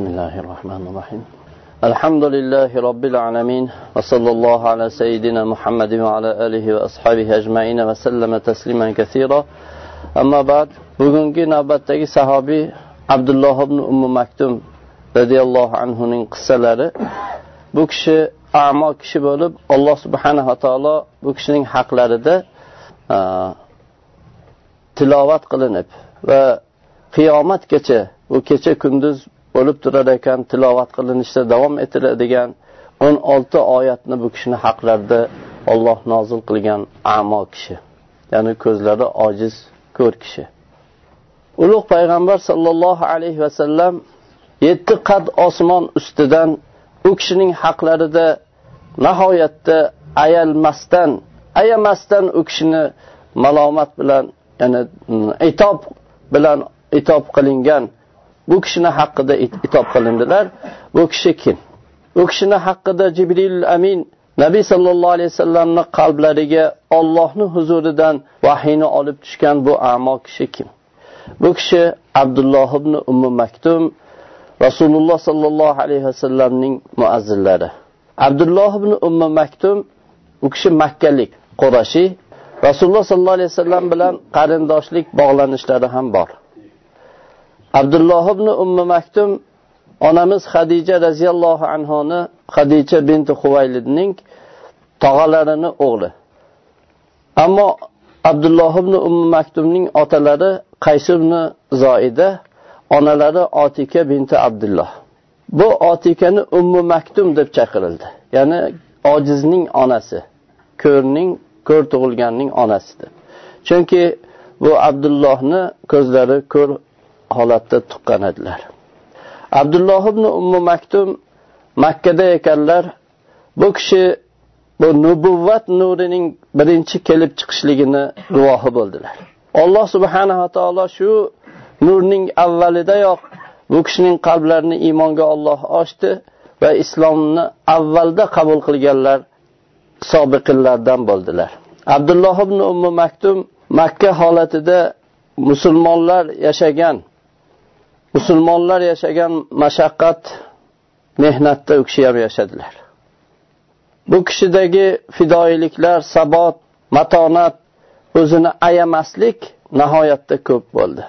بسم الله الرحمن الرحيم الحمد لله رب العالمين وصلى الله على سيدنا محمد وعلى آله وأصحابه أجمعين وسلم تسليما كثيرا أما بعد bugungi navbatdagi sahobiy abdulloh ibn ummu maktum roziyallohu anhuning qissalari bu kishi amo kishi bo'lib alloh subhanava taolo bu kishining haqlarida tilovat qilinib va qiyomatgacha bu kecha kunduz bo'lib turar ekan tilovat qilinishda davom etiladigan o'n olti oyatni bu kishini haqlarida olloh nozil qilgan amo kishi ya'ni ko'zlari ojiz ko'r kishi. Ulug' payg'ambar sollallohu alayhi vasallam yetti qad osmon ustidan u kishining haqlarida nihoyatda ayalmasdan ayamasdan u kishini malomat bilan ya'ni itob bilan itob qilingan bu kishini haqida itob qilindilar. Bu kishi kim? U kishini haqida jibril amin nabiy sallallohu alayhi vasallamni qalblariga ollohni huzuridan vahiyni olib tushgan bu amo kishi kim? Bu kishi abdulloh ibn ummu maktum rasululloh sollallohu alayhi vasallamning muazzillari. Abdulloh ibn ummu maktum u kishi makkalik qurashiy rasululloh sollallohu alayhi vasallam bilan qarindoshlik bog'lanishlari ham bor. Abdulloh ibn ummu maktum onamiz hadija roziyallohu anhoni Xadija binti huvaylidning tog'alarini o'g'li. Ammo abdulloh ibn ummu maktumning otalari qays ibn zoida onalari otika binti abdulloh. Bu otikani ummu maktum deb chaqirildi. Ya'ni ojizning onasi ko'rning ko'r tug'ilganning onasidir. Chunki bu abdullohni ko'zlari ko'r holatda tuqqan edilar. Abdulloh ibn ummu maktum makkada ekanlar bu kishi bu nubuvvat nurining birinchi kelib chiqishligini guvohi bo'ldilar. Alloh subhanava taolo shu nurning avvalidayoq bu kishining qalblarini iymonga olloh ochdi va islomni avvalda qabul qilganlar sobiqillardan bo'ldilar. Abdulloh ibn ummu maktum makka holatida musulmonlar yashagan musulmonlar yashagan mashaqqat mehnatda u kishi ham yashadilar. Bu kishidagi fidoyiliklar sabot matonat o'zini ayamaslik nihoyatda ko'p bo'ldi.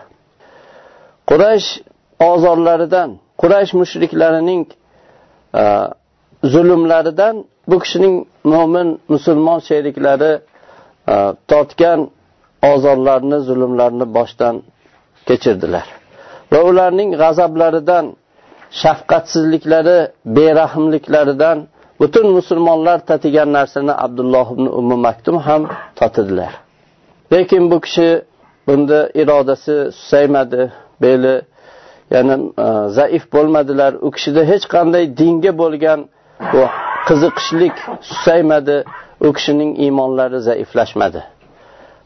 Quraysh ozorlaridan quraysh mushriklarining e, zulmlaridan bu kishining mo'min musulmon sheriklari e, tortgan ozorlarni zulmlarni boshdan kechirdilar. Va ularning g'azablaridan shafqatsizliklari berahmliklaridan butun musulmonlar tatigan narsani abdulloh ibn ummu maktum ham totdilar lekin bu kishi bunda irodasi susaymadi beli ya'ni e, zaif bo'lmadilar. U kishida hech qanday dinga bo'lgan bu qiziqishlik susaymadi u kishining iymonlari zaiflashmadi.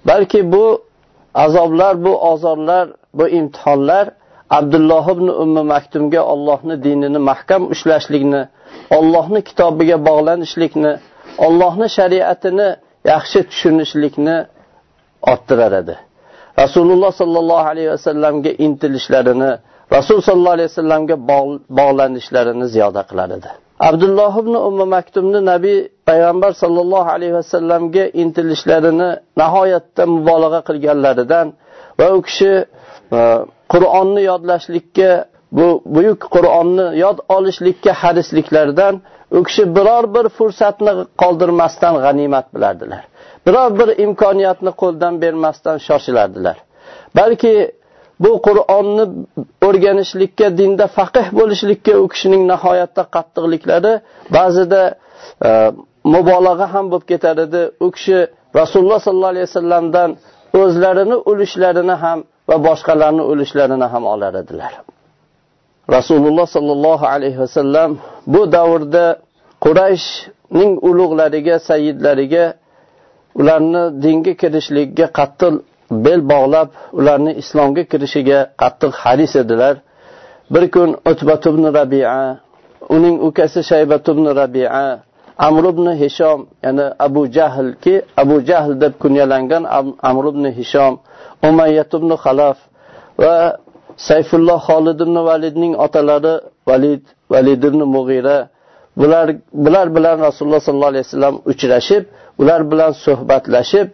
Balki bu azoblar bu ozorlar bu imtihonlar abdulloh ibn ummi maktumga ollohni dinini mahkam ushlashlikni ollohni kitobiga bog'lanishlikni ollohni shariatini yaxshi tushunishlikni orttirar edi. Rasululloh sollallohu alayhi vasallamga intilishlarini rasul sollallohu alayhi vasallamga bog'lanishlarini ziyoda qilar edi. Abdulloh ibn ummi maktumni nabiy payg'ambar sollallohu alayhi vasallamga intilishlarini nihoyatda mubolag'a qilganlaridan va u kishi e, qur'onni yodlashlikka bu buyuk qur'onni yod olishlikka harisliklardan u kishi biror bir fursatni qoldirmasdan g'animat bilardilar. Biror bir imkoniyatni qo'ldan bermasdan shoshilardilar. Balki bu qur'onni o'rganishlikka dinda faqih bo'lishlikka u kishining nihoyatda qattiqliklari ba'zida e, mubolag'a ham bo'lib ketar edi. U kishi rasululloh sollallohu alayhi vasallamdan o'zlarini ulushlarini ham va boshqalarni o'lishlarini ham olar edilar. Rasululloh sollallohu alayhi vasallam bu davrda qurayshning ulug'lariga sayyidlariga ularni dinga kirishligiga qattiq bel bog'lab ularni islomga kirishiga qattiq haris edilar. Bir kun utbat ibn rabia uning ukasi shaybat ibn rabia amr ibn hishom ya'ni abu jahlki abu jahl deb kunyalangan amr ibn hishom umayyat ibn xalaf va sayfulloh xolid ibn validning otalari valid valid ibn mug'ira bular bular bilan rasululloh sollallohu alayhi vasallam uchrashib ular bilan suhbatlashib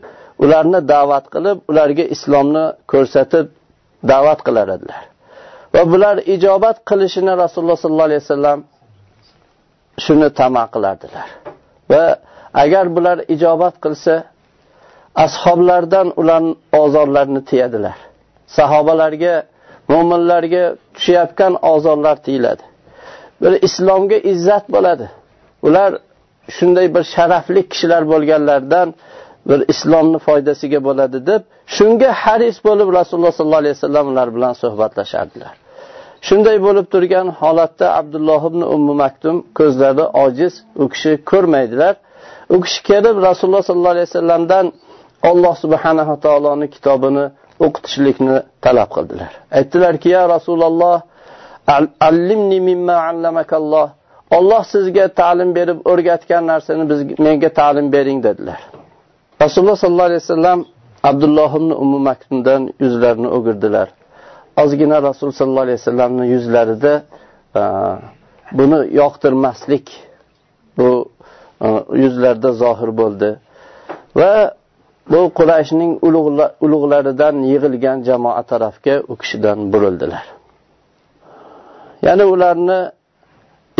ularni da'vat qilib ularga islomni ko'rsatib da'vat qilar edilar. Va bular ijobat qilishini rasululloh sollallohu alayhi vasallam shuni tama qilardilar va agar bular ijobat qilsa ashoblardan ularning ozorlarini tiyadilar. Sahobalarga mo'minlarga tushayotgan ozorlar tiyiladi. Bir islomga izzat bo'ladi. Ular shunday bir sharafli kishilar bo'lganlardan bir islomni foydasiga bo'ladi deb shunga haris bo'lib rasululloh sollallohu alayhi vasallam ular bilan suhbatlashardilar. Shunday bo'lib turgan holatda abdulloh ibn ummu maktum ko'zlari ojiz u kishi ko'rmaydilar. U kishi kelib rasululloh sollallohu alayhi vasallamdan alloh subhanahu taoloni kitobini o'qitishlikni talab qildilar. Aytdilarki ya rasululloh allimni mimma allamakalloh olloh sizga ta'lim berib o'rgatgan narsani biz menga ta'lim bering dedilar. Rasululloh sollallohu alayhi vasallam abdulloh ibn ummu maktumdan yuzlarini o'girdilar. Ozgina rasul sollallohu alayhi vasallamni yuzlarida e, buni yoqtirmaslik bu e, yuzlarda yuzlarida zohir bo'ldi. Va bu qurayshning ulug'laridan yig'ilgan jamoa tarafga u kishidan burildilar. Ya'ni ularni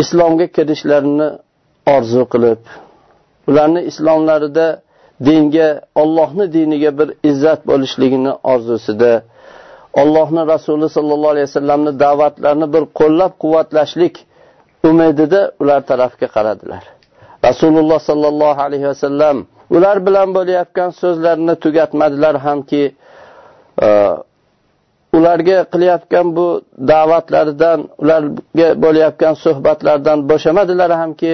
islomga kirishlarini orzu qilib ularni islomlarida dinga Allohning diniga bir izzat bo'lishligini orzusida Allohning rasuli sallallohu alayhi vasallamni da'vatlarini bir qo'llab-quvvatlashlik umidida ular tarafga qaradilar. Rasululloh sallallohu alayhi vasallam ular bilan bo'layotgan so'zlarini tugatmadilar hamki e, ularga qilayotgan bu da'vatlaridan, ularga bo'layotgan suhbatlardan bo'shamadilar hamki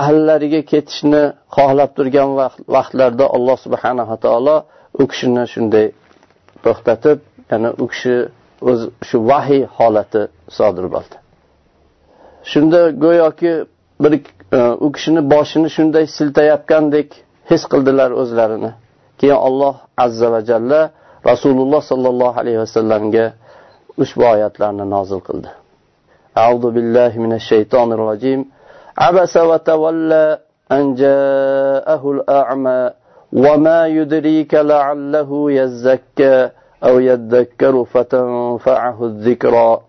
ahllariga ketishni xohlab turgan vaqtlarda Alloh subhanahu va taolo u kishini shunday to'xtatib, ya'ni u kishi o'z shu vahiy holati sodir bo'ldi. Shunda go'yoki bir e, u kishini boshini shunday siltayotgandek his qildilar o'zlarini. Keyin Alloh azza va jalla Rasululloh sallallohu alayhi vasallamga ushbu oyatlarni nozil qildi. A'udhu billahi minash shaytonir rojim. عبس وتولى أن جاءه الأعمى وما يدريك لعله يزكى أو يذكر فتنفعه الذكرى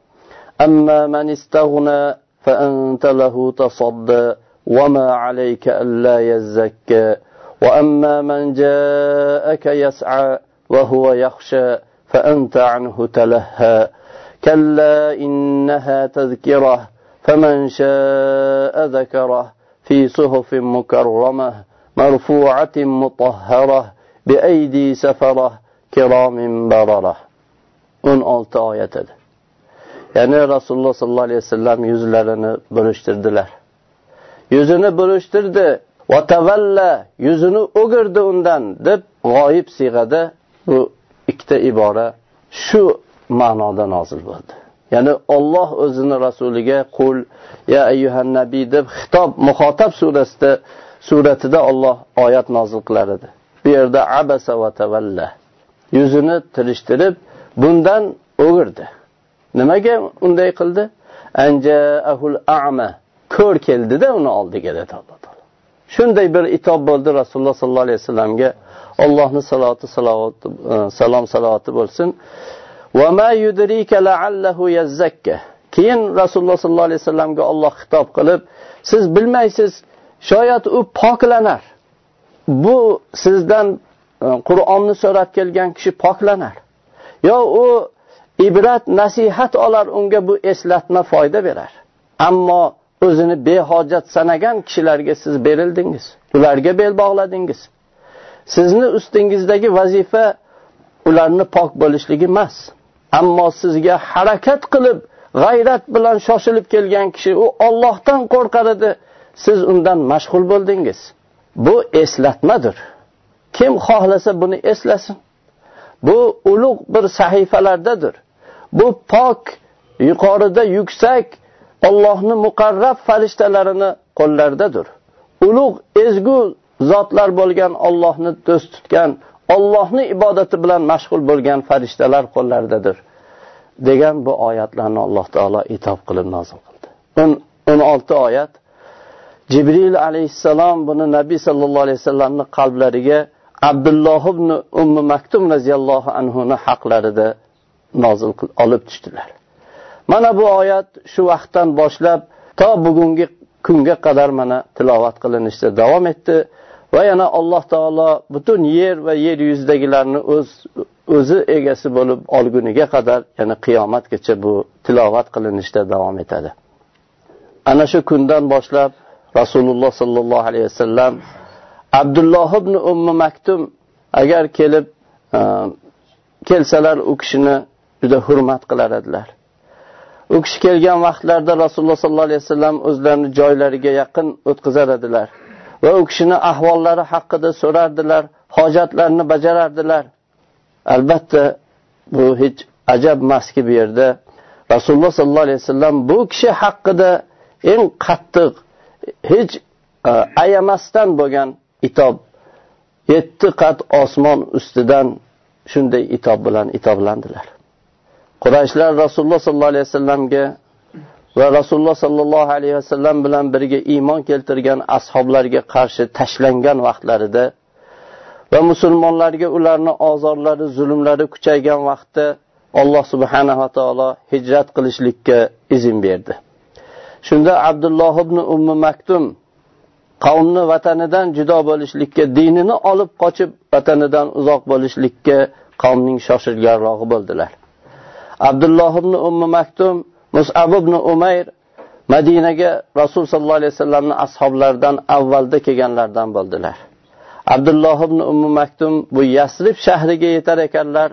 أما من استغنى فأنت له تصدى وما عليك ألا يزكى. وأما من جاءك يسعى وهو يخشى فأنت عنه تلهى. كلا إنها تذكرة فمن شاء ذكره في صحف مكرمة مرفوعة مطهرة بأيدي سفرة. kiromin barora 16 oyat edi. Ya'ni rasululloh sollallohu alayhi vasallam yuzlarini bo'lishtirdilar yuzini bo'lishtirdi vatavalla yuzini o'girdi undan deb g'oyib siyg'ada bu ikkita ibora shu ma'noda nozil bo'ldi. Ya'ni Alloh o'zini rasuliga qul ya ayyuhan nabiy deb xitob muhotab surasida suratida Alloh oyat nozil qilar edi. Bu yerda abasa va tavalla yuzini tirishtirib bundan o'girdi. Nimaga unday qildi? Anja'ahul a'ma ko'r keldida uni oldiga dedi Alloh taolo. Shunday bir itob bo'ldi Rasululloh sollallohu alayhi vasallamga. allohni saloti salovati e, salom salovati bo'lsin. va ma yazzakka keyin rasululloh sollallohu alayhi vasallamga Alloh xitob qilib siz bilmaysiz shoyat u poklanar bu sizdan Qur'onni so'rab kelgan kishi poklanar. Yo u ibrat nasihat olar unga bu eslatma foyda berar. Ammo o'zini behojat sanagan kishilarga siz berildingiz. Ularga bel bog'ladingiz. Sizni ustingizdagi vazifa ularni pok bo'lishligi emas. Ammo sizga harakat qilib g'ayrat bilan shoshilib kelgan kishi u Allohdan qo'rqar edi. Siz undan mashg'ul bo'ldingiz. Bu eslatmadir. Kim xohlasa buni eslasin. Bu ulug' bir sahifalardadir. Bu pok yuqorida yuksak Allohni muqarrab farishtalarini qo'llaridadir ulug' ezgu zotlar bo'lgan Allohni do'st tutgan Allohni ibodati bilan mashg'ul bo'lgan farishtalar qo'llaridadir. degan bu oyatlarni alloh taolo itob qilib nozil qildi. O'n olti oyat jibril alayhissalom buni nabiy sallallohu alayhi vasallamni qalblariga abdulloh ibn ummi maktum roziyallohu anhuni haqlarida nozil olib tushdilar. Mana bu oyat shu vaqtdan boshlab to bugungi kunga qadar mana tilovat qilinishda davom etdi va yana alloh taolo butun yer va yer yuzidagilarni o'z o'zi egasi bo'lib olguniga qadar ya'ni qiyomatgacha bu tilovat qilinishda davom etadi. Ana shu kundan boshlab rasululloh sollallohu alayhi vasallam abdulloh ibn Ummu maktum agar kelib e, kelsalar u kishini juda hurmat qilar edilar. U kishi kelgan vaqtlarda rasululloh sollallohu alayhi vasallam o'zlarini joylariga yaqin o'tkazar edilar va u kishini ahvollari haqida so'rardilar hojatlarini bajarardilar. Albatta bu hech ajab emaski bu yerda rasululloh sollallohu alayhi vasallam bu kishi haqida eng qattiq hech e, ayamasdan bo'lgan itob. Yetti qat osmon ustidan shunday itob bilan itoblandilar qurayshlar rasululloh sollallohu alayhi vasallamga va rasululloh sollallohu alayhi vasallam bilan birga iymon keltirgan ashoblarga qarshi tashlangan vaqtlarida va musulmonlarga ularni ozorlari zulmlari kuchaygan vaqtda alloh subhanava taolo hijrat qilishlikka izn berdi. Shunda abdulloh ibn ummi maktum qavmni vatanidan judo bo'lishlikka dinini olib qochib vatanidan uzoq bo'lishlikka qavmning shoshilganrog'i bo'ldilar. Abdulloh ibn ummi maktum musab ibn umayr madinaga rasul sollallohu alayhi vasallamni ashoblaridan avvalda kelganlardan bo'ldilar. Abdulloh ibn ummi maktum bu yasrib shahriga yetar ekanlar.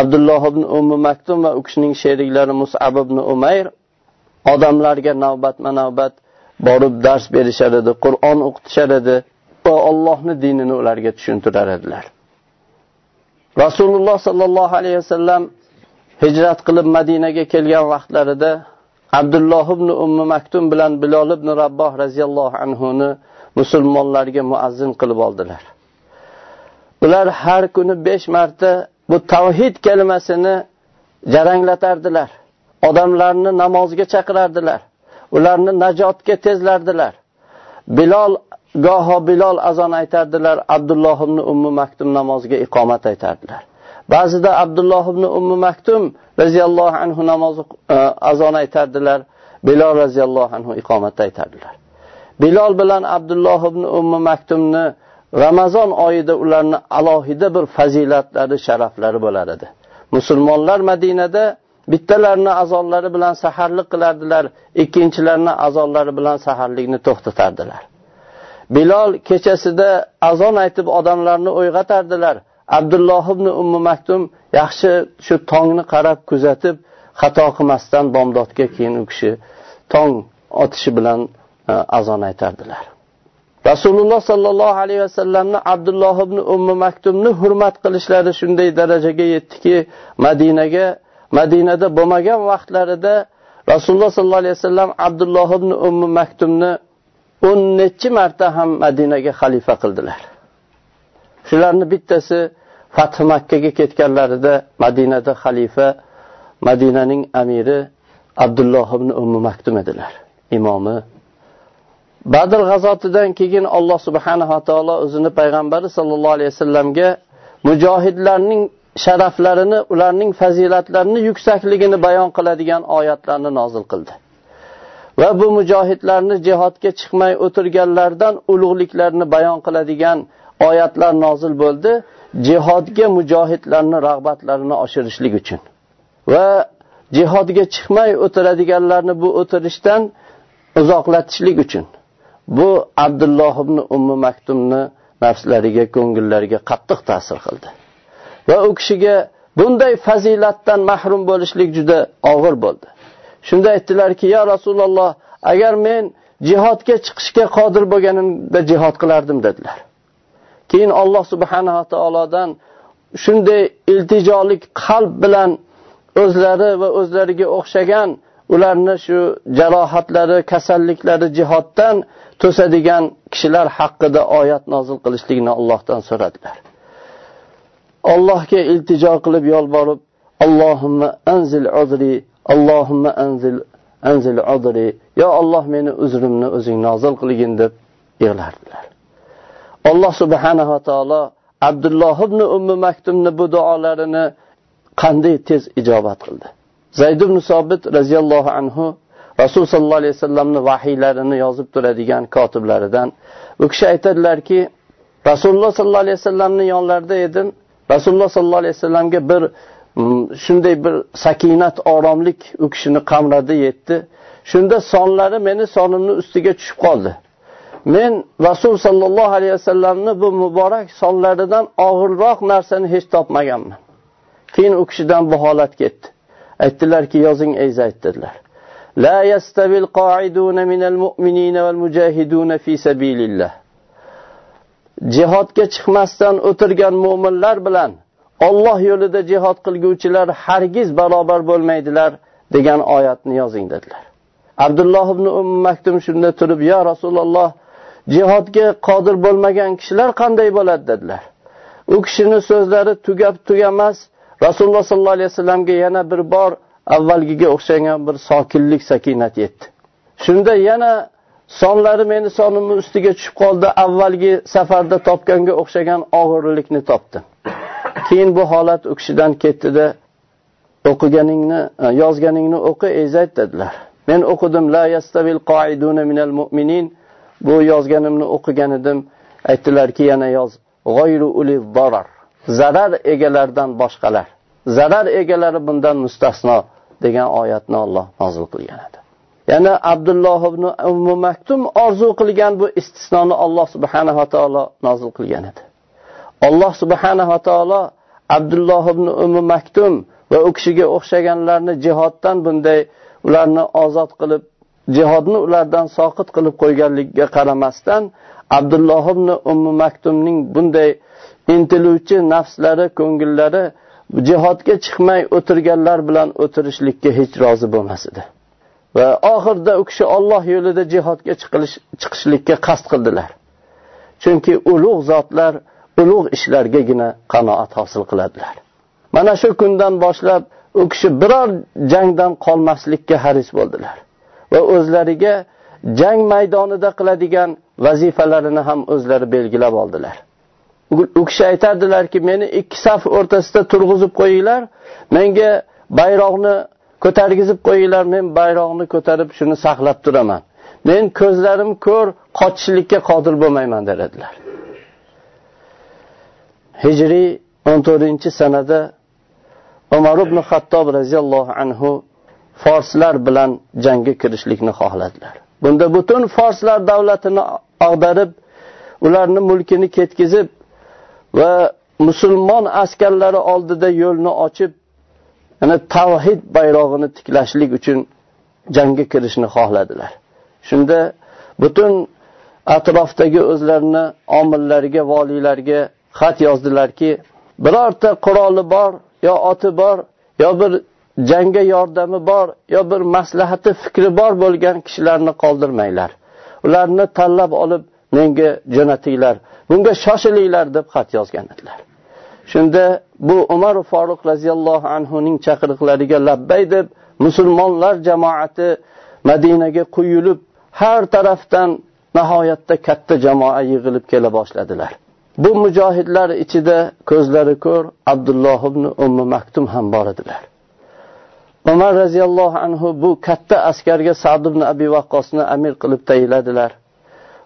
Abdulloh ibn ummi maktum va u kishining sheriklari musab ibn umayr odamlarga navbatma navbat borib dars berishar edi qur'on o'qitishar edi va ollohni dinini ularga tushuntirar edilar. Rasululloh sollallohu alayhi vasallam hijrat qilib madinaga kelgan vaqtlarida abdulloh ibn ummi maktum bilan bilol ibn rabboh roziyallohu anhuni musulmonlarga muazzin qilib oldilar. Ular har kuni besh marta bu tavhid kalimasini jaranglatardilar. Odamlarni namozga chaqirardilar. Ularni najotga tezlardilar. Bilol goho bilol azon aytardilar abdulloh ibn ummi maktum namozga iqomat aytardilar. Ba'zida abdulloh ibn ummi maktum roziyallohu anhu namoz e, azon aytardilar bilol roziyallohu anhu iqomat aytardilar. Bilol bilan abdulloh ibn ummi maktumni ramazon oyida ularni alohida bir fazilatlari sharaflari bo'lar edi musulmonlar madinada bittalarini azonlari bilan saharlik qilardilar ikkinchilarini azonlari bilan saharlikni to'xtatardilar. Bilol kechasida azon aytib odamlarni uyg'otardilar abdulloh ibn ummu maktum yaxshi shu tongni qarab kuzatib xato qilmasdan bomdodga keyin u kishi tong otishi bilan e, azon aytardilar. Rasululloh sollallohu alayhi vasallamni abdulloh ibn ummu maktumni hurmat qilishlari shunday darajaga yetdiki madinaga madinada bo'lmagan vaqtlarida rasululloh sollallohu alayhi vasallam abdulloh ibn ummi maktumni o'n nechi marta ham madinaga xalifa qildilar. Shularni bittasi fath makkaga ketganlarida madinada xalifa madinaning amiri abdulloh ibn ummi maktum edilar imomi. Badr g'azotidan keyin alloh subhanava taolo o'zini payg'ambari sollallohu alayhi vasallamga mujohidlarning sharaflarini ularning fazilatlarini yuksakligini bayon qiladigan oyatlarni nozil qildi. Va bu mujohidlarni jihodga chiqmay o'tirganlardan ulug'liklarini bayon qiladigan oyatlar nozil bo'ldi jihodga mujohidlarni rag'batlarini oshirishlik uchun. Va jihodga chiqmay o'tiradiganlarni bu o'tirishdan uzoqlatishlik uchun. Bu abdulloh ibn ummi maktumni nafslariga ko'ngillariga qattiq ta'sir qildi. Va u kishiga bunday fazilatdan mahrum bo'lishlik juda og'ir bo'ldi. Shunda aytdilarki yo rasululloh agar men jihodga chiqishga qodir bo'lganimda jihod qilardim dedilar. Keyin alloh subhanava taolodan shunday iltijolik qalb bilan o'zlari va o'zlariga o'xshagan ularni shu jarohatlari kasalliklari jihoddan to'sadigan kishilar haqida oyat nozil qilishlikni allohdan so'radilar. Allohga iltijo qilib yolborib allohimma anzil uzri allohimma anzil anzil uzri. Yo alloh meni uzrimni o'zing nozil qilgin deb yig'lardilar. Alloh subhanava taolo abdulloh ibn ummi maktumni bu duolarini qanday tez ijobat qildi? Zayd ibn sobit roziyallohu anhu rasul sollallohu alayhi vasallamni vahiylarini yozib turadigan kotiblaridan. U kishi aytadilarki rasululloh sollallohu alayhi vasallamni yonlarida edim. rasululloh sollallohu alayhi vasallamga bir mm, shunday bir sakinat oromlik u kishini qamradi yetdi. Shunda sonlari meni sonimni ustiga tushib qoldi. Men rasul sollallohu alayhi vasallamni bu muborak sonlaridan og'irroq narsani hech topmaganman. Keyin u kishidan bu holat ketdi. Aytdilarki yozing ey zayd dedilar. La yastavil qoiduna minal mu'minina val mujahiduna fi sabilillah. Jihodga chiqmasdan o'tirgan mo'minlar bilan Alloh yo'lida jihod qilguvchilar hargiz barobar bo'lmaydilar degan oyatni yozing dedilar. Abdulloh ibn Umm Maktum shunda turib, "Ya Rasululloh, jihodga qodir bo'lmagan kishilar qanday bo'ladi?" dedilar. U kishini so'zlari tugab tugamas Rasululloh sollallohu alayhi vasallamga yana bir bor avvalgiga o'xshagan bir sokinlik sakinat yetdi. Shunda yana sonlari meni sonimni ustiga tushib qoldi. Avvalgi safarda topganga o'xshagan og'irlikni topdi. keyin bu holat u kishidan ketdida o'qiganingni e, yozganingni o'qi ezayt dedilar. Men o'qidim la yastavil qoiduna minal mu'minin. Bu yozganimni o'qigan edim. Aytdilarki yana yoz g'oyru uli zarar zarar egalaridan boshqalar. Zarar egalari bundan mustasno degan oyatni Alloh nozil qilgan edi. Yana Abdulloh ibn Ummu Maktum orzu qilgan bu istisnoni Alloh subhanahu va taolo nozil qilgan edi. Alloh subhanahu va taolo Abdulloh ibn Ummu Maktum va u kishiga o'xshaganlarni jihoddan bunday ularni ozod qilib, jihodni ulardan soqit qilib qo'yganligiga qaramasdan Abdulloh ibn Ummu Maktumning bunday intiluvchi nafslari, ko'ngillari jihodga chiqmay o'tirganlar bilan o'tirishlikka hech rozi bo'lmas edi. Va oxirida u kishi Alloh yo'lida jihodga chiqishlikka qasd qildilar. Chunki ulug' zotlar ulug' ishlargagina qanoat hosil qiladilar. Mana shu kundan boshlab u kishi biror jangdan qolmaslikka haris bo'ldilar va o'zlariga jang maydonida qiladigan vazifalarini ham o'zlari belgilab oldilar. U kishi aytardilarki, meni ikki saf o'rtasida turg'izib qo'yinglar, menga bayroqni ko'targizib qo'yinglar men bayroqni ko'tarib shuni saqlab turaman. Men ko'zlarim ko'r qochishlikka qodir bo'lmayman dedilar. Hijriy 14 sanada umar ibn xattob roziyallohu anhu forslar bilan jangga kirishlikni xohladilar. Bunda butun forslar davlatini ag'darib ularni mulkini ketkizib va musulmon askarlari oldida yo'lni ochib ana tavhid bayrog'ini tiklashlik uchun jangga kirishni xohladilar. Shunda butun atrofdagi o'zlarini omillariga voliylarga xat yozdilarki birorta quroli bor yo oti bor yo bir jangga yordami bor yo bir maslahati fikri bor bo'lgan kishilarni qoldirmanglar. Ularni tanlab olib menga jo'natinglar bunga shoshilinglar deb xat yozgan edilar. Shunda bu umar foruq roziyallohu anhuning chaqiriqlariga labbay deb musulmonlar jamoati madinaga quyilib har tarafdan nihoyatda katta jamoa yig'ilib kela boshladilar. Bu mujohidlar ichida ko'zlari ko'r abdulloh ibn ummi maktum ham bor edilar. Umar roziyallohu anhu bu katta askarga sad ibn abi vaqqosni amir qilib tayinladilar.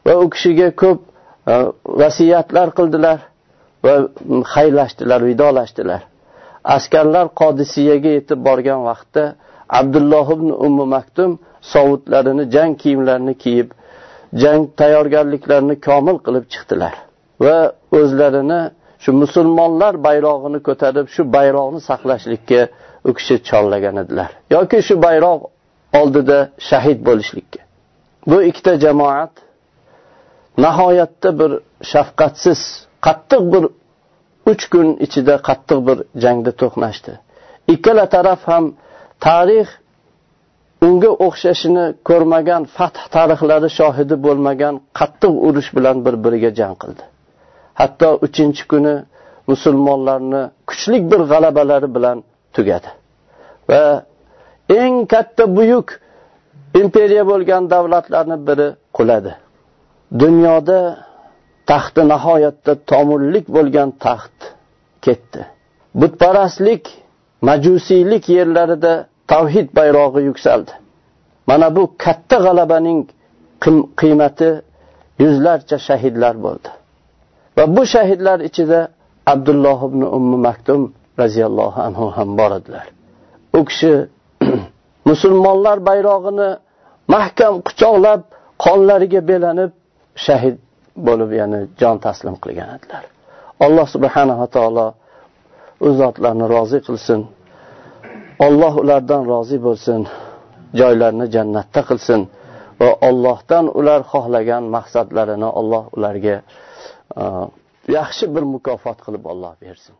Va u kishiga ko'p e, vasiyatlar qildilar. Va xayrlashdilar vidolashdilar. Askarlar qodisiyaga yetib borgan vaqtda abdulloh ibn ummu maktum sovutlarini jang kiyimlarini kiyib jang tayyorgarliklarini komil qilib chiqdilar va o'zlarini shu musulmonlar bayrog'ini ko'tarib shu bayroqni saqlashlikka u kishi chorlagan edilar. Yoki shu bayroq oldida shahid bo'lishlikka. Bu ikkita jamoat nihoyatda bir shafqatsiz qattiq bir uch kun ichida qattiq bir jangda to'qnashdi. Ikkala taraf ham tarix unga o'xshashini ko'rmagan fath tarixlari shohidi bo'lmagan qattiq urush bilan bir biriga jang qildi. Hatto uchinchi kuni musulmonlarni kuchlik bir g'alabalari bilan tugadi. Va eng katta buyuk imperiya bo'lgan davlatlarni biri quladi. Dunyoda taxti nihoyatda tomurlik bo'lgan taxt ketdi. Butparastlik majusiylik yerlarida tavhid bayrog'i yuksaldi. Mana bu katta g'alabaning qiymati yuzlarcha shahidlar bo'ldi. Va bu shahidlar ichida abdulloh ibn ummi maktum roziyallohu anhu ham bor edilar. U kishi musulmonlar bayrog'ini mahkam quchoqlab qonlariga belanib shahid bo'lib ya'ni jon taslim qilgan edilar. Alloh subhanava taolo u zotlarni rozi qilsin. Olloh ulardan rozi bo'lsin joylarini jannatda qilsin va ollohdan ular xohlagan maqsadlarini olloh ularga yaxshi bir mukofot qilib olloh bersin.